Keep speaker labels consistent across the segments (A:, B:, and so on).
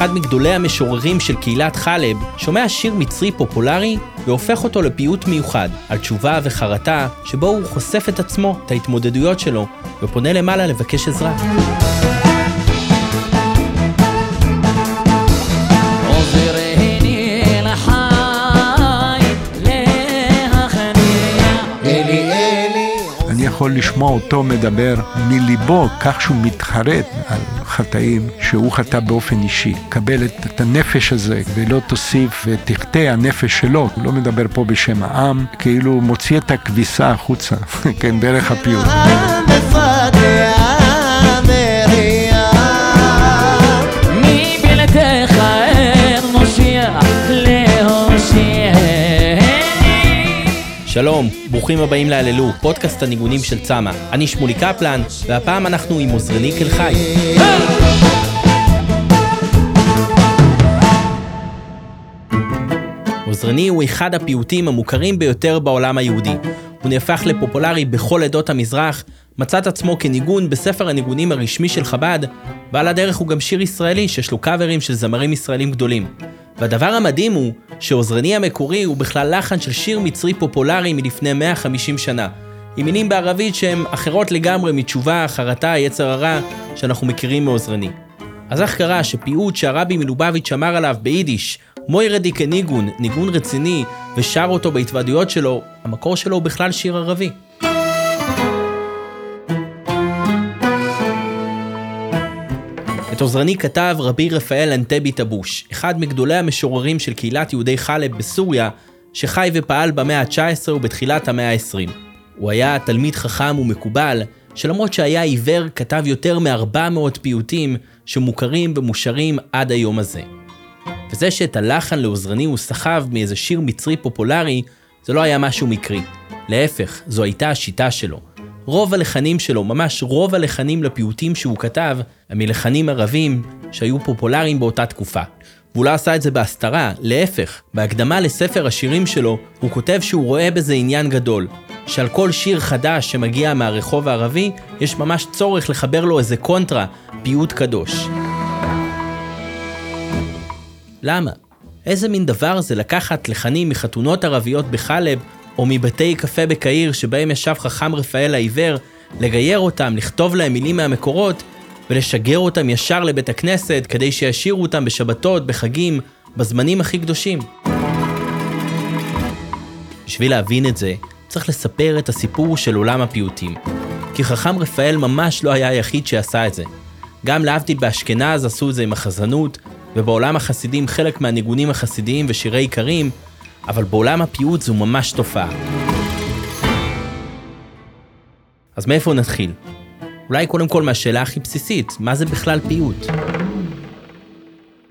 A: אחד מגדולי המשוררים של קהילת חלב, שומע שיר מצרי פופולרי והופך אותו לפיוט מיוחד, על תשובה וחרטה, שבו הוא חושף את עצמו, את ההתמודדויות שלו, ופונה למעלה לבקש עזרה.
B: יכול לשמוע אותו מדבר מליבו, כך שהוא מתחרט על חטאים שהוא חטא באופן אישי. קבל את, את הנפש הזה ולא תוסיף ותחטא הנפש שלו. הוא לא מדבר פה בשם העם, כאילו הוא מוציא את הכביסה החוצה, כן, דרך הפיוט.
A: שלום, ברוכים הבאים להללו, פודקאסט הניגונים של צמא. אני שמולי קפלן, והפעם אנחנו עם עוזרני קל חי. עוזרני הוא אחד הפיוטים המוכרים ביותר בעולם היהודי. הוא נהפך לפופולרי בכל עדות המזרח, מצא את עצמו כניגון בספר הניגונים הרשמי של חב"ד, ועל הדרך הוא גם שיר ישראלי שיש לו קאברים של זמרים ישראלים גדולים. והדבר המדהים הוא שעוזרני המקורי הוא בכלל לחן של שיר מצרי פופולרי מלפני 150 שנה, עם מילים בערבית שהן אחרות לגמרי מתשובה, חרטה, יצר הרע, שאנחנו מכירים מעוזרני. אז איך קרה שפיוט שהרבי מלובביץ' אמר עליו ביידיש, מוירדי כניגון, ניגון רציני, ושר אותו בהתוועדויות שלו, המקור שלו הוא בכלל שיר ערבי. את עוזרני כתב רבי רפאל אנטבי טבוש, אחד מגדולי המשוררים של קהילת יהודי חלב בסוריה, שחי ופעל במאה ה-19 ובתחילת המאה ה-20. הוא היה תלמיד חכם ומקובל, שלמרות שהיה עיוור, כתב יותר מ-400 פיוטים שמוכרים ומושרים עד היום הזה. וזה שאת הלחן לעוזרני הוא סחב מאיזה שיר מצרי פופולרי, זה לא היה משהו מקרי. להפך, זו הייתה השיטה שלו. רוב הלחנים שלו, ממש רוב הלחנים לפיוטים שהוא כתב, הם מלחנים ערבים שהיו פופולריים באותה תקופה. והוא לא עשה את זה בהסתרה, להפך, בהקדמה לספר השירים שלו, הוא כותב שהוא רואה בזה עניין גדול, שעל כל שיר חדש שמגיע מהרחוב הערבי, יש ממש צורך לחבר לו איזה קונטרה, פיוט קדוש. למה? איזה מין דבר זה לקחת לחנים מחתונות ערביות בחלב, או מבתי קפה בקהיר שבהם ישב חכם רפאל העיוור, לגייר אותם, לכתוב להם מילים מהמקורות, ולשגר אותם ישר לבית הכנסת כדי שישירו אותם בשבתות, בחגים, בזמנים הכי קדושים. בשביל להבין את זה, צריך לספר את הסיפור של עולם הפיוטים. כי חכם רפאל ממש לא היה היחיד שעשה את זה. גם להבדיל באשכנז עשו את זה עם החזנות, ובעולם החסידים חלק מהניגונים החסידיים ושירי איכרים, אבל בעולם הפיוט זו ממש תופעה. אז מאיפה נתחיל? אולי קודם כל מהשאלה הכי בסיסית, מה זה בכלל פיוט?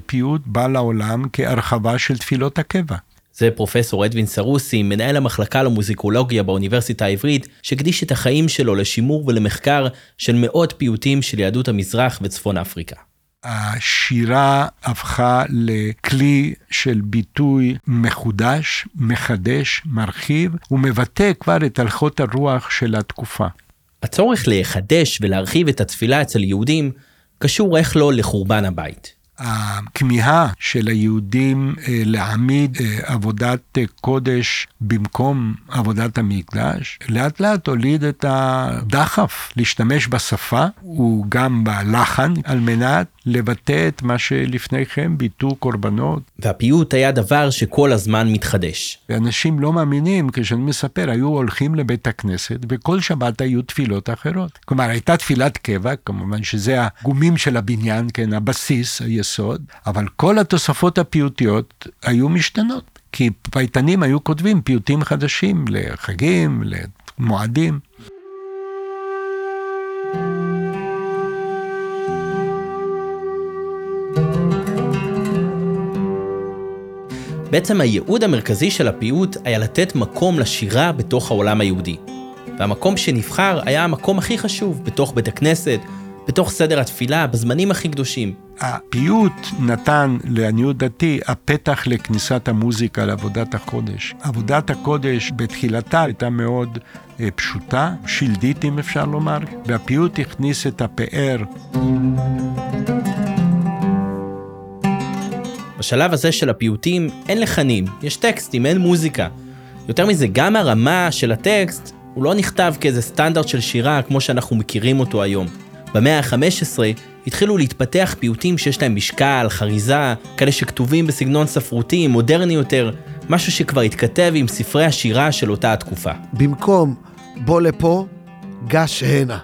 B: פיוט בא לעולם כהרחבה של תפילות הקבע.
A: זה פרופסור אדווין סרוסי, מנהל המחלקה למוזיקולוגיה באוניברסיטה העברית, שהקדיש את החיים שלו לשימור ולמחקר של מאות פיוטים של יהדות המזרח וצפון אפריקה.
B: השירה הפכה לכלי של ביטוי מחודש, מחדש, מרחיב, ומבטא כבר את הלכות הרוח של התקופה.
A: הצורך לחדש ולהרחיב את התפילה אצל יהודים קשור איך לא לחורבן הבית.
B: הכמיהה של היהודים אה, להעמיד אה, עבודת אה, קודש במקום עבודת המקדש, לאט לאט הוליד את הדחף להשתמש בשפה וגם בלחן על מנת לבטא את מה שלפני כן ביטאו קורבנות.
A: והפיוט היה דבר שכל הזמן מתחדש.
B: ואנשים לא מאמינים, כשאני מספר, היו הולכים לבית הכנסת, וכל שבת היו תפילות אחרות. כלומר, הייתה תפילת קבע, כמובן שזה הגומים של הבניין, כן, הבסיס, היסוד, אבל כל התוספות הפיוטיות היו משתנות. כי פייטנים היו כותבים פיוטים חדשים לחגים, למועדים.
A: בעצם הייעוד המרכזי של הפיוט היה לתת מקום לשירה בתוך העולם היהודי. והמקום שנבחר היה המקום הכי חשוב, בתוך בית הכנסת, בתוך סדר התפילה, בזמנים הכי קדושים.
B: הפיוט נתן, לעניות דעתי, הפתח לכניסת המוזיקה לעבודת הקודש. עבודת הקודש בתחילתה הייתה מאוד אה, פשוטה, שלדית אם אפשר לומר, והפיוט הכניס את הפאר.
A: בשלב הזה של הפיוטים אין לחנים, יש טקסטים, אין מוזיקה. יותר מזה, גם הרמה של הטקסט הוא לא נכתב כאיזה סטנדרט של שירה כמו שאנחנו מכירים אותו היום. במאה ה-15 התחילו להתפתח פיוטים שיש להם משקל, חריזה, כאלה שכתובים בסגנון ספרותי, מודרני יותר, משהו שכבר התכתב עם ספרי השירה של אותה התקופה.
C: במקום בוא לפה, גש הנה.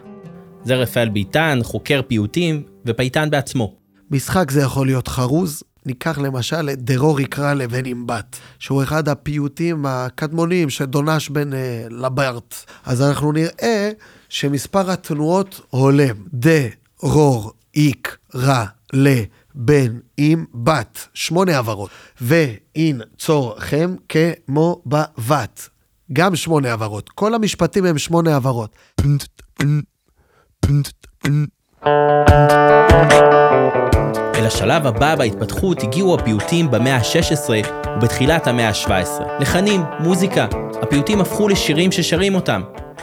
A: זה רפאל ביטן, חוקר פיוטים ופייטן בעצמו.
C: משחק זה יכול להיות חרוז. ניקח למשל את דרור יקרא לבן עם בת, שהוא אחד הפיוטים הקדמוניים שדונש בין אה, לברט. אז אנחנו נראה שמספר התנועות הולם. דרור יקרא לבן עם בת, שמונה עברות. ואין צורכם כמו בבת, גם שמונה עברות. כל המשפטים הם שמונה עברות.
A: אל השלב הבא בהתפתחות הגיעו הפיוטים במאה ה-16 ובתחילת המאה ה-17. לחנים, מוזיקה, הפיוטים הפכו לשירים ששרים אותם.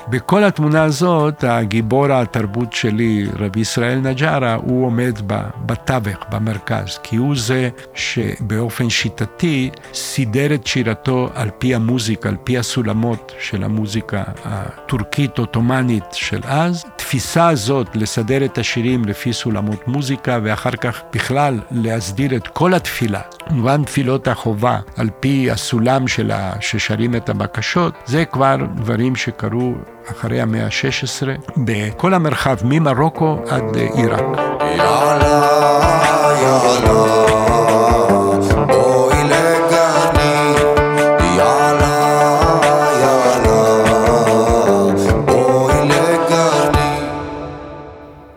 B: בכל התמונה הזאת, הגיבור התרבות שלי, רבי ישראל נג'ארה, הוא עומד בתווך, במרכז, כי הוא זה שבאופן שיטתי סידר את שירתו על פי המוזיקה, על פי הסולמות של המוזיקה הטורקית-עות'מאנית של אז. התפיסה הזאת, לסדר את השירים לפי סולמות מוזיקה, ואחר כך בכלל להסדיר את כל התפילה, כמובן תפילות החובה, על פי הסולם שלה, ששרים את הבקשות, זה כבר דברים שקרו אחרי המאה ה-16, בכל המרחב ממרוקו עד עיראק. יאללה, יאללה.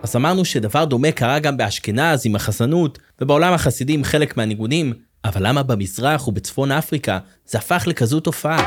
A: אז אמרנו שדבר דומה קרה גם באשכנז עם החסנות, ובעולם החסידים חלק מהניגונים, אבל למה במזרח ובצפון אפריקה זה הפך לכזו תופעה?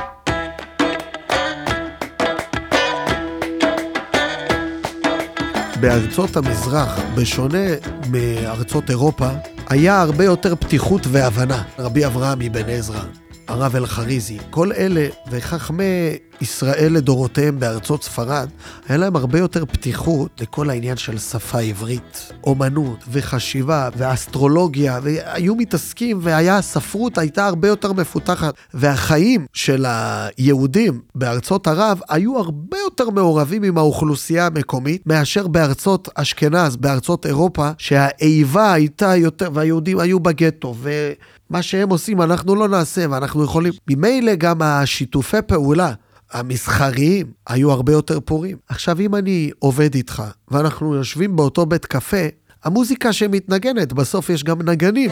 C: בארצות המזרח, בשונה מארצות אירופה, היה הרבה יותר פתיחות והבנה. רבי אברהם אבן עזרא, הרב אלחריזי, כל אלה וחכמי ישראל לדורותיהם בארצות ספרד, היה להם הרבה יותר פתיחות לכל העניין של שפה עברית, אומנות וחשיבה ואסטרולוגיה, והיו מתעסקים, והיה, הספרות הייתה הרבה יותר מפותחת, והחיים של היהודים בארצות ערב היו הרבה יותר מעורבים עם האוכלוסייה המקומית, מאשר בארצות אשכנז, בארצות אירופה, שהאיבה הייתה יותר, והיהודים היו בגטו, ו... מה שהם עושים אנחנו לא נעשה, ואנחנו יכולים... ממילא גם השיתופי פעולה המסחריים היו הרבה יותר פורים. עכשיו, אם אני עובד איתך, ואנחנו יושבים באותו בית קפה, המוזיקה שמתנגנת, בסוף יש גם נגנים.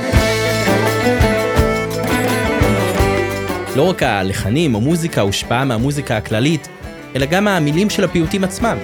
A: לא רק הלחנים או מוזיקה הושפעה מהמוזיקה הכללית, אלא גם המילים של הפיוטים עצמם.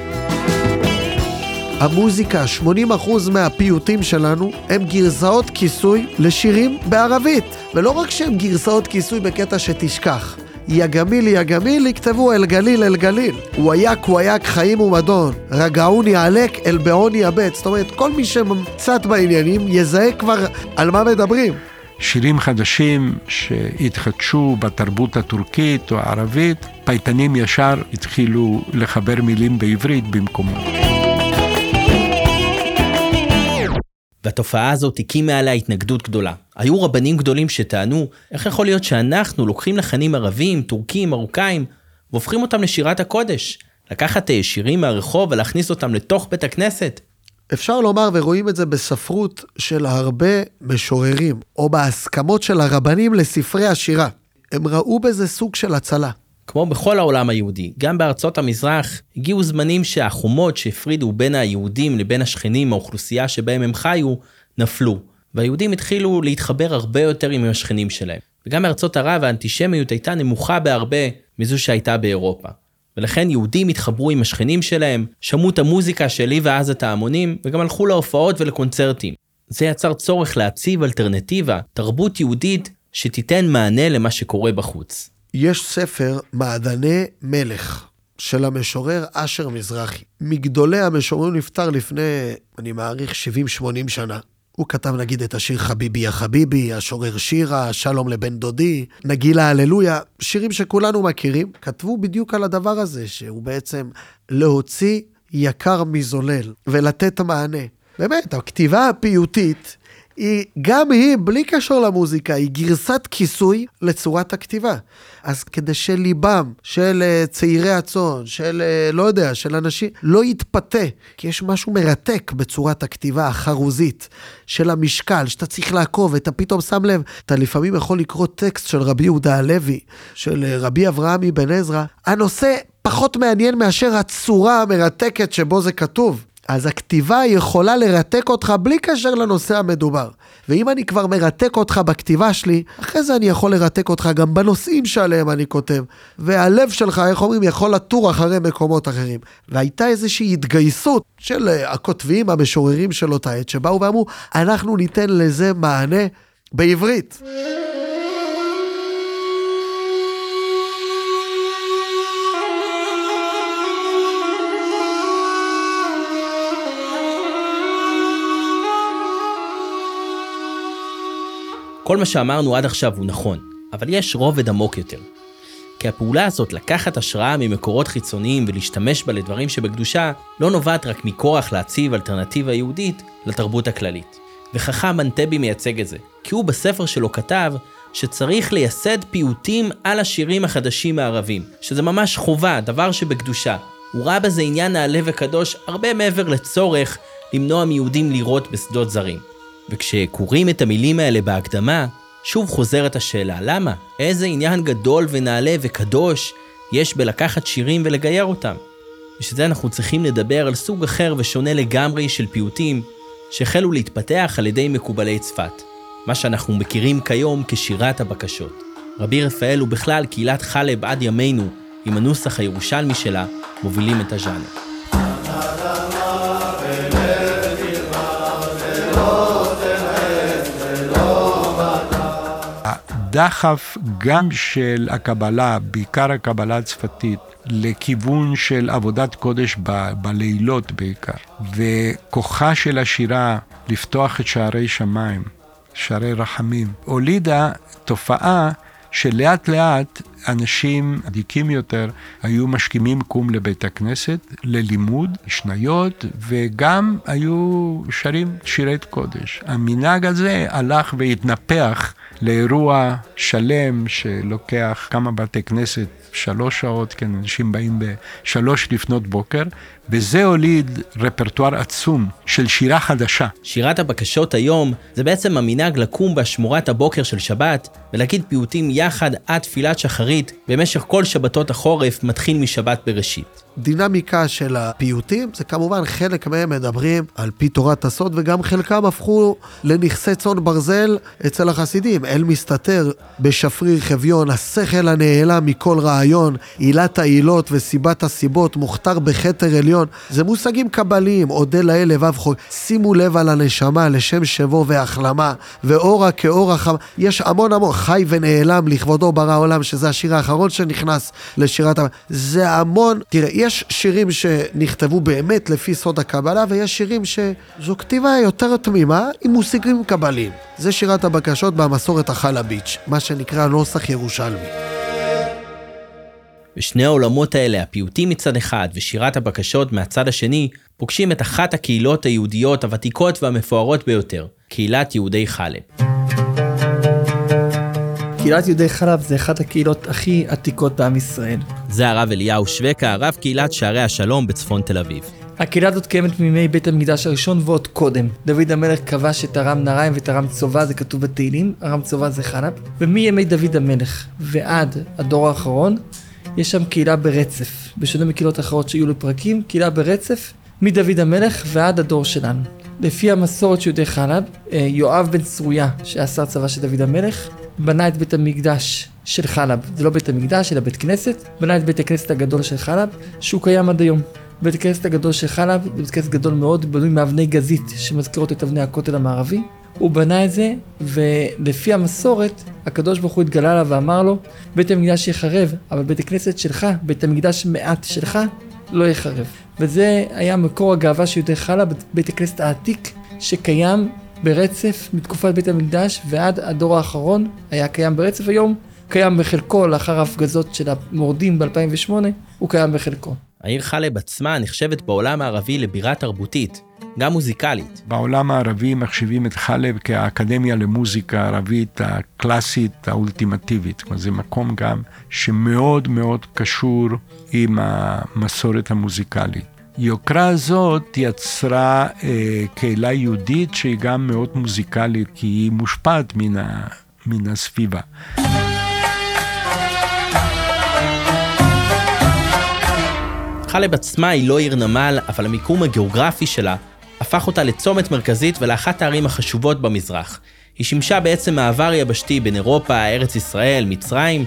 C: המוזיקה, 80% מהפיוטים שלנו הם גרסאות כיסוי לשירים בערבית. ולא רק שהם גרסאות כיסוי בקטע שתשכח. יגמיל יגמיל יכתבו אל גליל אל גליל. וואייק וואייק חיים ומדון, רגעוני עלק אל בעוני אבד. זאת אומרת, כל מי שקצת בעניינים יזהה כבר על מה מדברים.
B: שירים חדשים שהתחדשו בתרבות הטורקית או הערבית, פייטנים ישר התחילו לחבר מילים בעברית במקומו.
A: והתופעה הזאת הקימה עליה התנגדות גדולה. היו רבנים גדולים שטענו, איך יכול להיות שאנחנו לוקחים לחנים ערבים, טורקים, מרוקאים, והופכים אותם לשירת הקודש? לקחת אה, שירים מהרחוב ולהכניס אותם לתוך בית הכנסת?
C: אפשר לומר, ורואים את זה בספרות של הרבה משוררים, או בהסכמות של הרבנים לספרי השירה. הם ראו בזה סוג של הצלה.
A: כמו בכל העולם היהודי, גם בארצות המזרח הגיעו זמנים שהחומות שהפרידו בין היהודים לבין השכנים, האוכלוסייה שבהם הם חיו, נפלו. והיהודים התחילו להתחבר הרבה יותר עם השכנים שלהם. וגם בארצות ערב האנטישמיות הייתה נמוכה בהרבה מזו שהייתה באירופה. ולכן יהודים התחברו עם השכנים שלהם, שמעו את המוזיקה שלי ואז את ההמונים, וגם הלכו להופעות ולקונצרטים. זה יצר צורך להציב אלטרנטיבה, תרבות יהודית, שתיתן מענה למה שקורה בחוץ.
C: יש ספר מעדני מלך של המשורר אשר מזרחי. מגדולי המשוררים נפטר לפני, אני מעריך, 70-80 שנה. הוא כתב נגיד את השיר חביבי יא חביבי, השורר שירה, שלום לבן דודי, נגילה הללויה, שירים שכולנו מכירים, כתבו בדיוק על הדבר הזה, שהוא בעצם להוציא יקר מזולל ולתת מענה. באמת, הכתיבה הפיוטית היא, גם היא, בלי קשר למוזיקה, היא גרסת כיסוי לצורת הכתיבה. אז כדי שליבם של אה, צעירי הצאן, של, אה, לא יודע, של אנשים, לא יתפתה, כי יש משהו מרתק בצורת הכתיבה החרוזית של המשקל, שאתה צריך לעקוב, ואתה פתאום שם לב, אתה לפעמים יכול לקרוא טקסט של רבי יהודה הלוי, של אה, רבי אברהם אבן עזרא, הנושא פחות מעניין מאשר הצורה המרתקת שבו זה כתוב. אז הכתיבה יכולה לרתק אותך בלי קשר לנושא המדובר. ואם אני כבר מרתק אותך בכתיבה שלי, אחרי זה אני יכול לרתק אותך גם בנושאים שעליהם אני כותב. והלב שלך, איך אומרים, יכול לטור אחרי מקומות אחרים. והייתה איזושהי התגייסות של אה, הכותבים, המשוררים של אותה עת, שבאו ואמרו, אנחנו ניתן לזה מענה בעברית.
A: כל מה שאמרנו עד עכשיו הוא נכון, אבל יש רובד עמוק יותר. כי הפעולה הזאת לקחת השראה ממקורות חיצוניים ולהשתמש בה לדברים שבקדושה, לא נובעת רק מכורח להציב אלטרנטיבה יהודית לתרבות הכללית. וחכם אנטבי מייצג את זה, כי הוא בספר שלו כתב שצריך לייסד פיוטים על השירים החדשים הערבים, שזה ממש חובה, דבר שבקדושה. הוא ראה בזה עניין נעלה וקדוש הרבה מעבר לצורך למנוע מיהודים לירות בשדות זרים. וכשקוראים את המילים האלה בהקדמה, שוב חוזרת השאלה, למה? איזה עניין גדול ונעלה וקדוש יש בלקחת שירים ולגייר אותם? בשביל זה אנחנו צריכים לדבר על סוג אחר ושונה לגמרי של פיוטים שהחלו להתפתח על ידי מקובלי צפת, מה שאנחנו מכירים כיום כשירת הבקשות. רבי רפאל ובכלל קהילת חלב עד ימינו, עם הנוסח הירושלמי שלה, מובילים את הז'אנר.
B: הדחף גם של הקבלה, בעיקר הקבלה הצפתית, לכיוון של עבודת קודש ב, בלילות בעיקר, וכוחה של השירה לפתוח את שערי שמיים, שערי רחמים, הולידה תופעה שלאט לאט אנשים עדיקים יותר היו משכימים קום לבית הכנסת, ללימוד, שניות, וגם היו שרים שירי קודש. המנהג הזה הלך והתנפח לאירוע שלם שלוקח כמה בתי כנסת, שלוש שעות, כן, אנשים באים בשלוש לפנות בוקר, וזה הוליד רפרטואר עצום של שירה חדשה.
A: שירת הבקשות היום זה בעצם המנהג לקום בשמורת הבוקר של שבת ולהגיד פיוטים יחד עד תפילת שחרית במשך כל שבתות החורף מתחיל משבת בראשית.
C: דינמיקה של הפיוטים, זה כמובן חלק מהם מדברים על פי תורת הסוד, וגם חלקם הפכו לנכסי צאן ברזל אצל החסידים. אל מסתתר בשפריר חביון, השכל הנעלם מכל רעיון, עילת העילות וסיבת הסיבות, מוכתר בכתר עליון. זה מושגים קבליים, אודה לאל לבב חול. שימו לב על הנשמה לשם שבו והחלמה, ואורה כאור החמה. יש המון המון, חי ונעלם לכבודו ברא עולם, שזה השיר האחרון שנכנס לשירת ה... זה המון, תראה, יש שירים שנכתבו באמת לפי סוד הקבלה, ויש שירים שזו כתיבה יותר תמימה עם מושגים קבליים. זה שירת הבקשות במסורת החלביץ', מה שנקרא נוסח ירושלמי.
A: ושני העולמות האלה, הפיוטים מצד אחד ושירת הבקשות מהצד השני, פוגשים את אחת הקהילות היהודיות הוותיקות והמפוארות ביותר, קהילת יהודי חלב.
D: קהילת יהודי חלב זה אחת הקהילות הכי עתיקות בעם ישראל.
A: זה הרב אליהו שווקה, הרב קהילת שערי השלום בצפון תל אביב.
D: הקהילה הזאת קיימת מימי בית המקדש הראשון ועוד קודם. דוד המלך כבש את ארם נהריים ואת ארם צובה, זה כתוב בתהילים, ארם צובה זה חלב. ומימי דוד המלך ועד הדור האחרון, יש שם קהילה ברצף. בשונה מקהילות אחרות שהיו לפרקים, קהילה ברצף מדוד המלך ועד הדור שלנו. לפי המסורת של יהודי חלב, אה, יואב בן צרויה, שהיה שר צבא של דוד המלך, בנה את בית המקדש של חלב. זה לא בית המקדש, אלא בית כנסת. בנה את בית הכנסת הגדול של חלב, שהוא קיים עד היום. בית הכנסת הגדול של חלב, זה בית כנסת גדול מאוד, בנוי מאבני גזית שמזכירות את אבני הכותל המערבי. הוא בנה את זה, ולפי המסורת, הקדוש ברוך הוא התגלה עליו ואמר לו, בית המקדש יחרב, אבל בית הכנסת שלך, בית המקדש מעט שלך, לא יחרב. וזה היה מקור הגאווה של יהודי חלב, בית הכנסת העתיק, שקיים ברצף מתקופת בית המקדש ועד הדור האחרון, היה קיים ברצף היום, קיים בחלקו לאחר ההפגזות של המורדים ב-2008, הוא קיים בחלקו.
A: העיר חלב עצמה נחשבת בעולם הערבי לבירה תרבותית, גם מוזיקלית.
B: בעולם הערבי מחשיבים את חלב כאקדמיה למוזיקה הערבית הקלאסית האולטימטיבית. כלומר, זה מקום גם שמאוד מאוד קשור עם המסורת המוזיקלית. יוקרה הזאת יצרה אה, קהילה יהודית שהיא גם מאוד מוזיקלית, כי היא מושפעת מן, ה, מן הסביבה.
A: חלב עצמה היא לא עיר נמל, אבל המיקום הגיאוגרפי שלה הפך אותה לצומת מרכזית ולאחת הערים החשובות במזרח. היא שימשה בעצם מעבר יבשתי בין אירופה, ארץ ישראל, מצרים,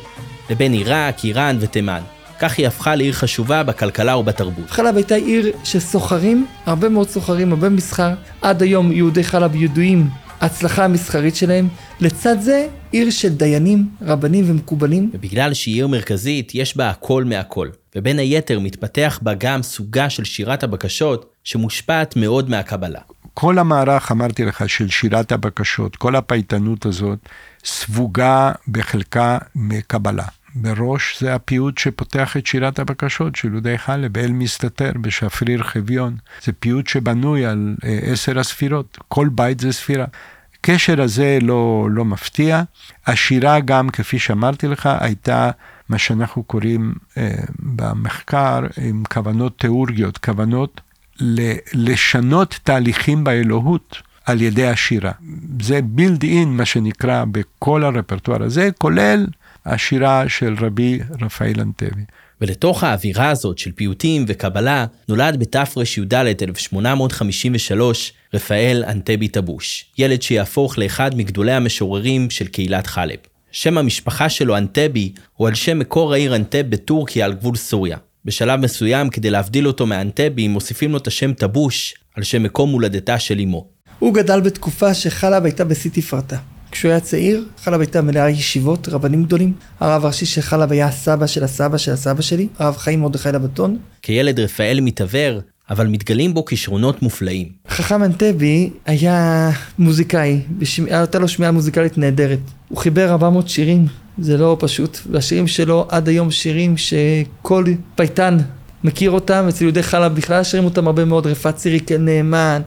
A: לבין עיראק, איראן ותימן. כך היא הפכה לעיר חשובה בכלכלה ובתרבות.
D: חלב הייתה עיר של סוחרים, הרבה מאוד סוחרים, הרבה מסחר. עד היום יהודי חלב ידועים ההצלחה המסחרית שלהם. לצד זה, עיר של דיינים, רבנים ומקובלים.
A: ובגלל שהיא עיר מרכזית, יש בה הכל מהכל. ובין היתר מתפתח בה גם סוגה של שירת הבקשות, שמושפעת מאוד מהקבלה.
B: כל המערך, אמרתי לך, של שירת הבקשות, כל הפייטנות הזאת, סווגה בחלקה מקבלה. בראש זה הפיוט שפותח את שירת הבקשות של יהודי חלב, אל מסתתר בשפריר חביון. זה פיוט שבנוי על אה, עשר הספירות, כל בית זה ספירה. הקשר הזה לא, לא מפתיע. השירה גם, כפי שאמרתי לך, הייתה מה שאנחנו קוראים אה, במחקר עם כוונות תיאורגיות, כוונות לשנות תהליכים באלוהות על ידי השירה. זה בילד אין, מה שנקרא, בכל הרפרטואר הזה, כולל השירה של רבי רפאל אנטבי.
A: ולתוך האווירה הזאת של פיוטים וקבלה, נולד בתרי"ד 1853 רפאל אנטבי טבוש, ילד שיהפוך לאחד מגדולי המשוררים של קהילת חלב. שם המשפחה שלו אנטבי הוא על שם מקור העיר אנטב בטורקיה על גבול סוריה. בשלב מסוים, כדי להבדיל אותו מאנטבי, מוסיפים לו את השם טבוש על שם מקום הולדתה של אמו.
D: הוא גדל בתקופה שחלב הייתה בשיא תפארתה. כשהוא היה צעיר, חלב הייתה מלאה ישיבות, רבנים גדולים. הרב הראשי של חלב היה הסבא של הסבא של הסבא שלי, הרב חיים מרדכי לבטון.
A: כילד רפאל מתעוור, אבל מתגלים בו כישרונות מופלאים.
D: חכם אנטבי היה מוזיקאי, הייתה לו שמיעה מוזיקלית נהדרת. הוא חיבר 400 שירים, זה לא פשוט, והשירים שלו עד היום שירים שכל פייטן מכיר אותם, אצל יהודי חלב בכלל שרים אותם הרבה מאוד, רפאת ציריקל נאמן,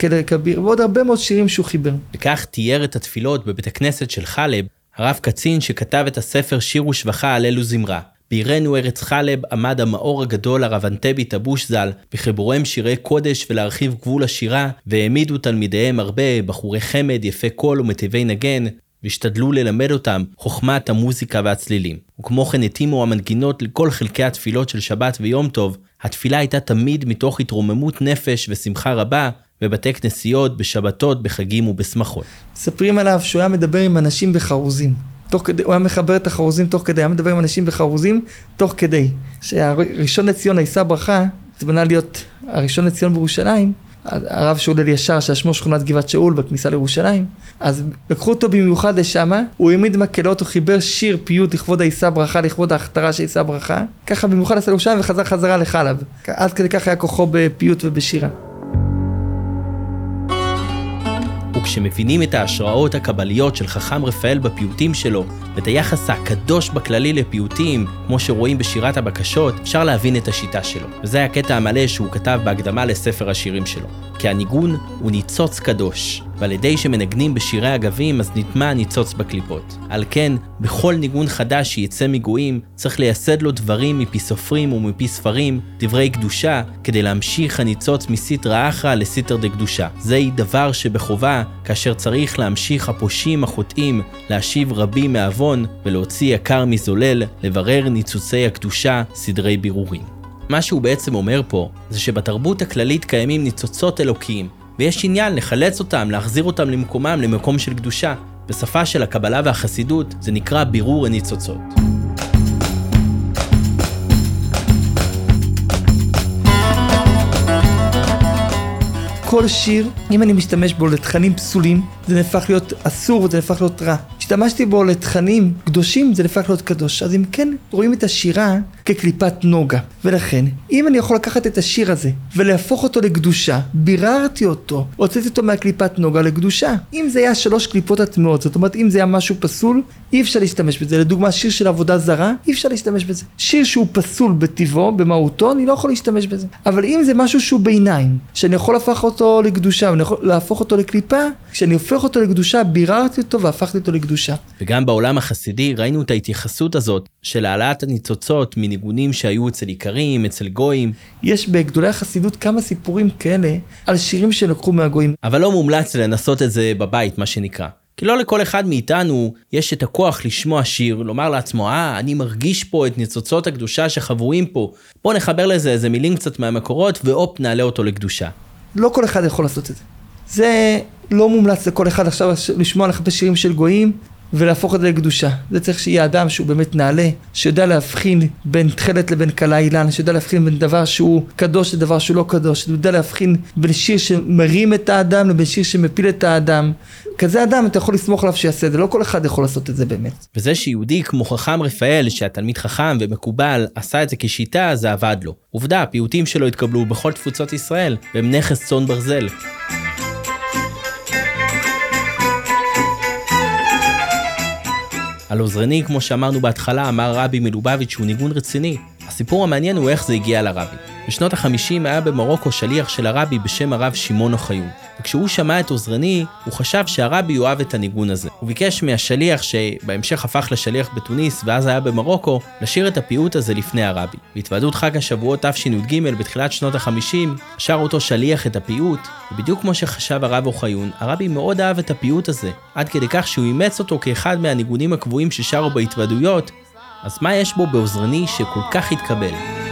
D: כלא כביר, ועוד הרבה מאוד שירים שהוא חיבר.
A: וכך תיאר את התפילות בבית הכנסת של חלב, הרב קצין שכתב את הספר שיר ושבחה על אלו זמרה. בעירנו ארץ חלב עמד המאור הגדול הרב אנטבי טבוש ז"ל בחיבוריהם שירי קודש ולהרחיב גבול השירה, והעמידו תלמידיהם הרבה בחורי חמד, יפי קול ומטיבי נגן, והשתדלו ללמד אותם חוכמת המוזיקה והצלילים. וכמו כן התאימו המנגינות לכל חלקי התפילות של שבת ויום טוב, התפילה הייתה תמיד מתוך התרוממות נפש ושמחה רבה, בבתי כנסיות, בשבתות, בחגים ובשמחות.
D: מספרים עליו שהוא היה מדבר עם אנשים בחרוזים. תוך כדי, הוא היה מחבר את החרוזים תוך כדי, היה מדבר עם אנשים בחרוזים תוך כדי. שהראשון לציון, עיסא ברכה, התמנה להיות הראשון לציון בירושלים, הרב שאול אלישר, ששמו שכונת גבעת שאול בכניסה לירושלים, אז לקחו אותו במיוחד לשמה, הוא העמיד מקהלות, הוא חיבר שיר פיוט לכבוד עיסא ברכה, לכבוד ההכתרה של עיסא ברכה, ככה במיוחד עשה לירושלים וחזר חזרה לחלב. עד כדי כך היה כוחו בפיוט ובשירה.
A: וכשמבינים את ההשראות הקבליות של חכם רפאל בפיוטים שלו, ואת היחס הקדוש בכללי לפיוטים, כמו שרואים בשירת הבקשות, אפשר להבין את השיטה שלו. וזה הקטע המלא שהוא כתב בהקדמה לספר השירים שלו. כי הניגון הוא ניצוץ קדוש, ועל ידי שמנגנים בשירי אגבים אז נטמע הניצוץ בקליפות. על כן, בכל ניגון חדש שיצא מגויים, צריך לייסד לו דברים מפי סופרים ומפי ספרים, דברי קדושה, כדי להמשיך הניצוץ מסיטרא אחרא לסיטר דקדושה. זהו דבר שבחובה, כאשר צריך להמשיך הפושעים החוטאים, להשיב רבים מעוון, ולהוציא יקר מזולל, לברר ניצוצי הקדושה, סדרי בירורים. מה שהוא בעצם אומר פה, זה שבתרבות הכללית קיימים ניצוצות אלוקיים, ויש עניין לחלץ אותם, להחזיר אותם למקומם, למקום של קדושה. בשפה של הקבלה והחסידות זה נקרא בירור הניצוצות.
D: כל שיר, אם אני משתמש בו לתכנים פסולים, זה נהפך להיות אסור וזה נהפך להיות רע. השתמשתי בו לתכנים קדושים, זה נהפך להיות קדוש. אז אם כן, רואים את השירה כקליפת נוגה. ולכן, אם אני יכול לקחת את השיר הזה ולהפוך אותו לקדושה, ביררתי אותו, הוצאתי אותו מהקליפת נוגה לקדושה. אם זה היה שלוש קליפות הטמעות, זאת אומרת, אם זה היה משהו פסול, אי אפשר להשתמש בזה. לדוגמה, שיר של עבודה זרה, אי אפשר להשתמש בזה. שיר שהוא פסול בטבעו, במהותו, אני לא יכול להשתמש בזה. אבל אם זה משהו שהוא ביניים, שאני יכול להפוך אותו לקדושה, ואני יכול להפוך אותו לקליפה, כשאני הופך אותו לקדושה, ביררתי אותו והפכתי אותו לקדושה.
A: וגם בעולם החסידי ראינו את ההתייחסות הזאת של העלאת הניצוצות מניגונים שהיו אצל איכרים, אצל גויים,
D: יש בגדולי החסידות כמה סיפורים כאלה על שירים שלקחו מהגויים.
A: אבל לא מומלץ לנסות את זה בבית, מה שנקרא. כי לא לכל אחד מאיתנו יש את הכוח לשמוע שיר, לומר לעצמו, אה, אני מרגיש פה את ניצוצות הקדושה שחבויים פה. בוא נחבר לזה איזה מילים קצת מהמקורות, והופ, נעלה אותו לקדושה.
D: לא כל אחד יכול לעשות את זה. זה לא מומלץ לכל אחד עכשיו לשמוע לחפש שירים של גויים ולהפוך את זה לקדושה. זה צריך שיהיה אדם שהוא באמת נעלה, שיודע להבחין בין תכלת לבין כלה אילן, שיודע להבחין בין דבר שהוא קדוש לדבר שהוא לא קדוש, שיודע להבחין בין שיר שמרים את האדם לבין שיר שמפיל את האדם. כזה אדם אתה יכול לסמוך עליו שיעשה את זה, לא כל אחד יכול לעשות את זה באמת.
A: וזה שיהודי כמו חכם רפאל, שהתלמיד חכם ומקובל, עשה את זה כשיטה, זה עבד לו. עובדה, הפיוטים שלו התקבלו בכל תפוצות ישראל, והם נכס צאן ברזל. על עוזרני, כמו שאמרנו בהתחלה, אמר רבי מלובביץ' שהוא ניגון רציני. הסיפור המעניין הוא איך זה הגיע לרבי. בשנות החמישים היה במרוקו שליח של הרבי בשם הרב שמעון אוחיון. וכשהוא שמע את עוזרני, הוא חשב שהרבי יאהב את הניגון הזה. הוא ביקש מהשליח, שבהמשך הפך לשליח בתוניס ואז היה במרוקו, לשיר את הפיוט הזה לפני הרבי. בהתוועדות חג השבועות תשי"ג בתחילת שנות החמישים, שר אותו שליח את הפיוט, ובדיוק כמו שחשב הרב אוחיון, הרבי מאוד אהב את הפיוט הזה, עד כדי כך שהוא אימץ אותו כאחד מהניגונים הקבועים ששרו בהתוועדויות, אז מה יש בו בעוזרני שכל כך התקבל?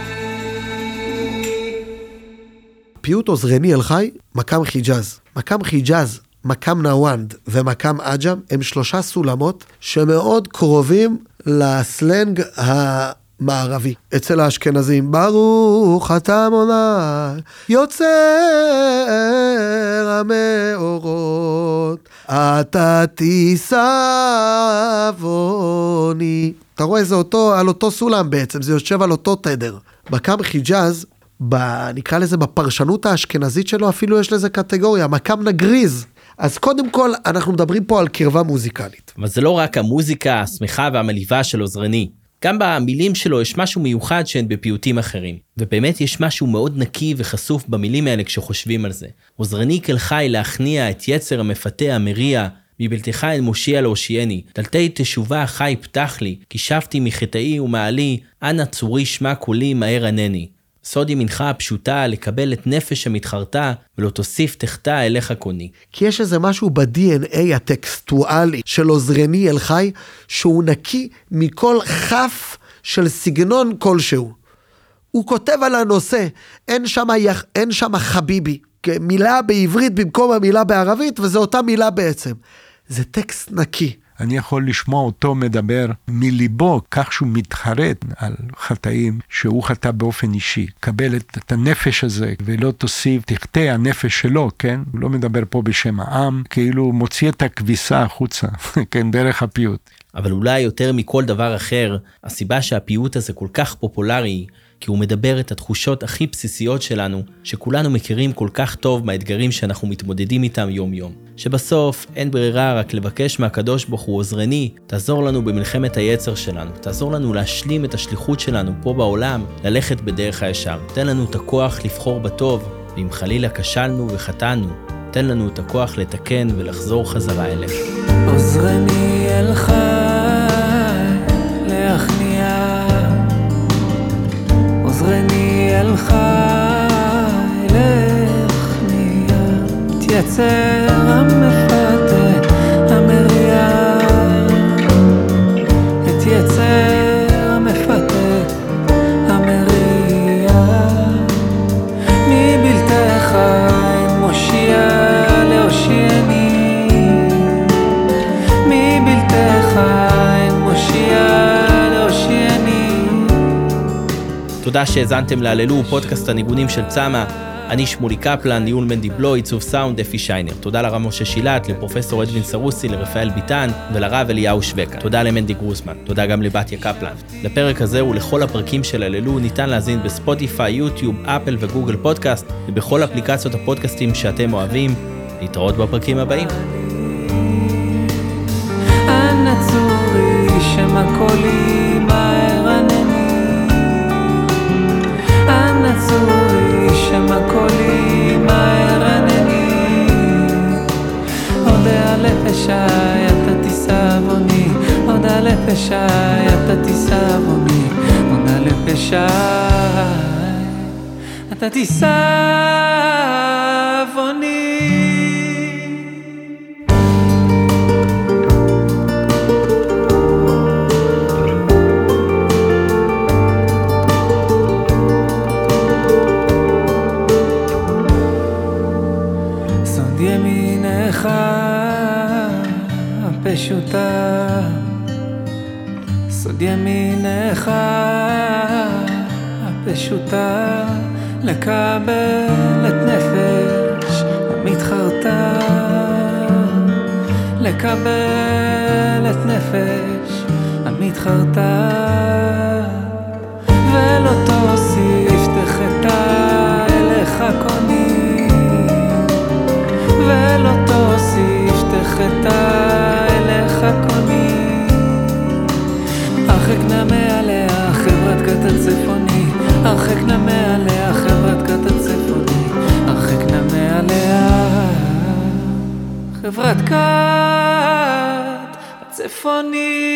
C: פיוט עוזרני אל חי, מקאם חיג'אז. מקאם חיג'אז, מקאם נוואנד ומקאם עג'ם הם שלושה סולמות שמאוד קרובים לסלנג המערבי. אצל האשכנזים, ברוך אתה מוני, יוצר המאורות, אתה תישבוני. אתה רואה, זה אותו, על אותו סולם בעצם, זה יושב על אותו תדר. מקאם חיג'אז ב, נקרא לזה בפרשנות האשכנזית שלו, אפילו יש לזה קטגוריה, מקם נגריז. אז קודם כל, אנחנו מדברים פה על קרבה מוזיקלית.
A: אבל זה לא רק המוזיקה השמחה והמלהיבה של עוזרני. גם במילים שלו יש משהו מיוחד שאין בפיוטים אחרים. ובאמת יש משהו מאוד נקי וחשוף במילים האלה כשחושבים על זה. עוזרני כלחי להכניע את יצר המפתה המריע, מבלתך אל מושיע להושיעני, דלתי תשובה חי פתח לי, כי שבתי מחטאי ומעלי, אנא צורי שמע קולי מהר ענני. סוד ימינך הפשוטה לקבל את נפש המתחרתה ולא תוסיף תחתה אליך קוני.
C: כי יש איזה משהו ב-DNA הטקסטואלי של עוזרני אל חי, שהוא נקי מכל כף של סגנון כלשהו. הוא כותב על הנושא, אין שם, יח... אין שם חביבי, מילה בעברית במקום המילה בערבית, וזו אותה מילה בעצם. זה טקסט נקי.
B: אני יכול לשמוע אותו מדבר מליבו, כך שהוא מתחרט על חטאים שהוא חטא באופן אישי. קבל את, את הנפש הזה ולא תוסיף, תחטא הנפש שלו, כן? הוא לא מדבר פה בשם העם, כאילו הוא מוציא את הכביסה החוצה, כן, דרך הפיוט.
A: אבל אולי יותר מכל דבר אחר, הסיבה שהפיוט הזה כל כך פופולרי, כי הוא מדבר את התחושות הכי בסיסיות שלנו, שכולנו מכירים כל כך טוב מהאתגרים שאנחנו מתמודדים איתם יום-יום. שבסוף אין ברירה רק לבקש מהקדוש ברוך הוא עוזרני, תעזור לנו במלחמת היצר שלנו, תעזור לנו להשלים את השליחות שלנו פה בעולם, ללכת בדרך הישר. תן לנו את הכוח לבחור בטוב, ואם חלילה כשלנו וחטאנו, תן לנו את הכוח לתקן ולחזור חזרה אליך.
E: עוזרני אל חי להכניע עוזרני אל חי להכניע תייצר המפתה המריע את יצר המפתה המריע מבלתך אין מושיע להושיעני מבלתך אין מושיע להושיעני
A: תודה שהאזנתם להללו פודקאסט הניגונים של צמא. אני שמולי קפלן, ניהול מנדי בלו, עיצוב סאונד, אפי שיינר. תודה לרב משה שילת, לפרופסור אדווין סרוסי, לרפאל ביטן ולרב אליהו שווקה. תודה למנדי גרוסמן. תודה גם לבתיה קפלן. לפרק הזה ולכל הפרקים של הללו ניתן להזין בספוטיפיי, יוטיוב, אפל וגוגל פודקאסט, ובכל אפליקציות הפודקאסטים שאתם אוהבים. להתראות בפרקים הבאים.
E: אנא צורי צורי שמא קולי מהר ענני אודה לפשעי אתה תישא עווני אודה לפשעי אתה לפשעי אתה תישא הפשוטה סוד ימינך הפשוטה. לקבל את נפש המתחרתה לקבל את נפש המתחרתה ולא תוסיף חברת כת הצפוני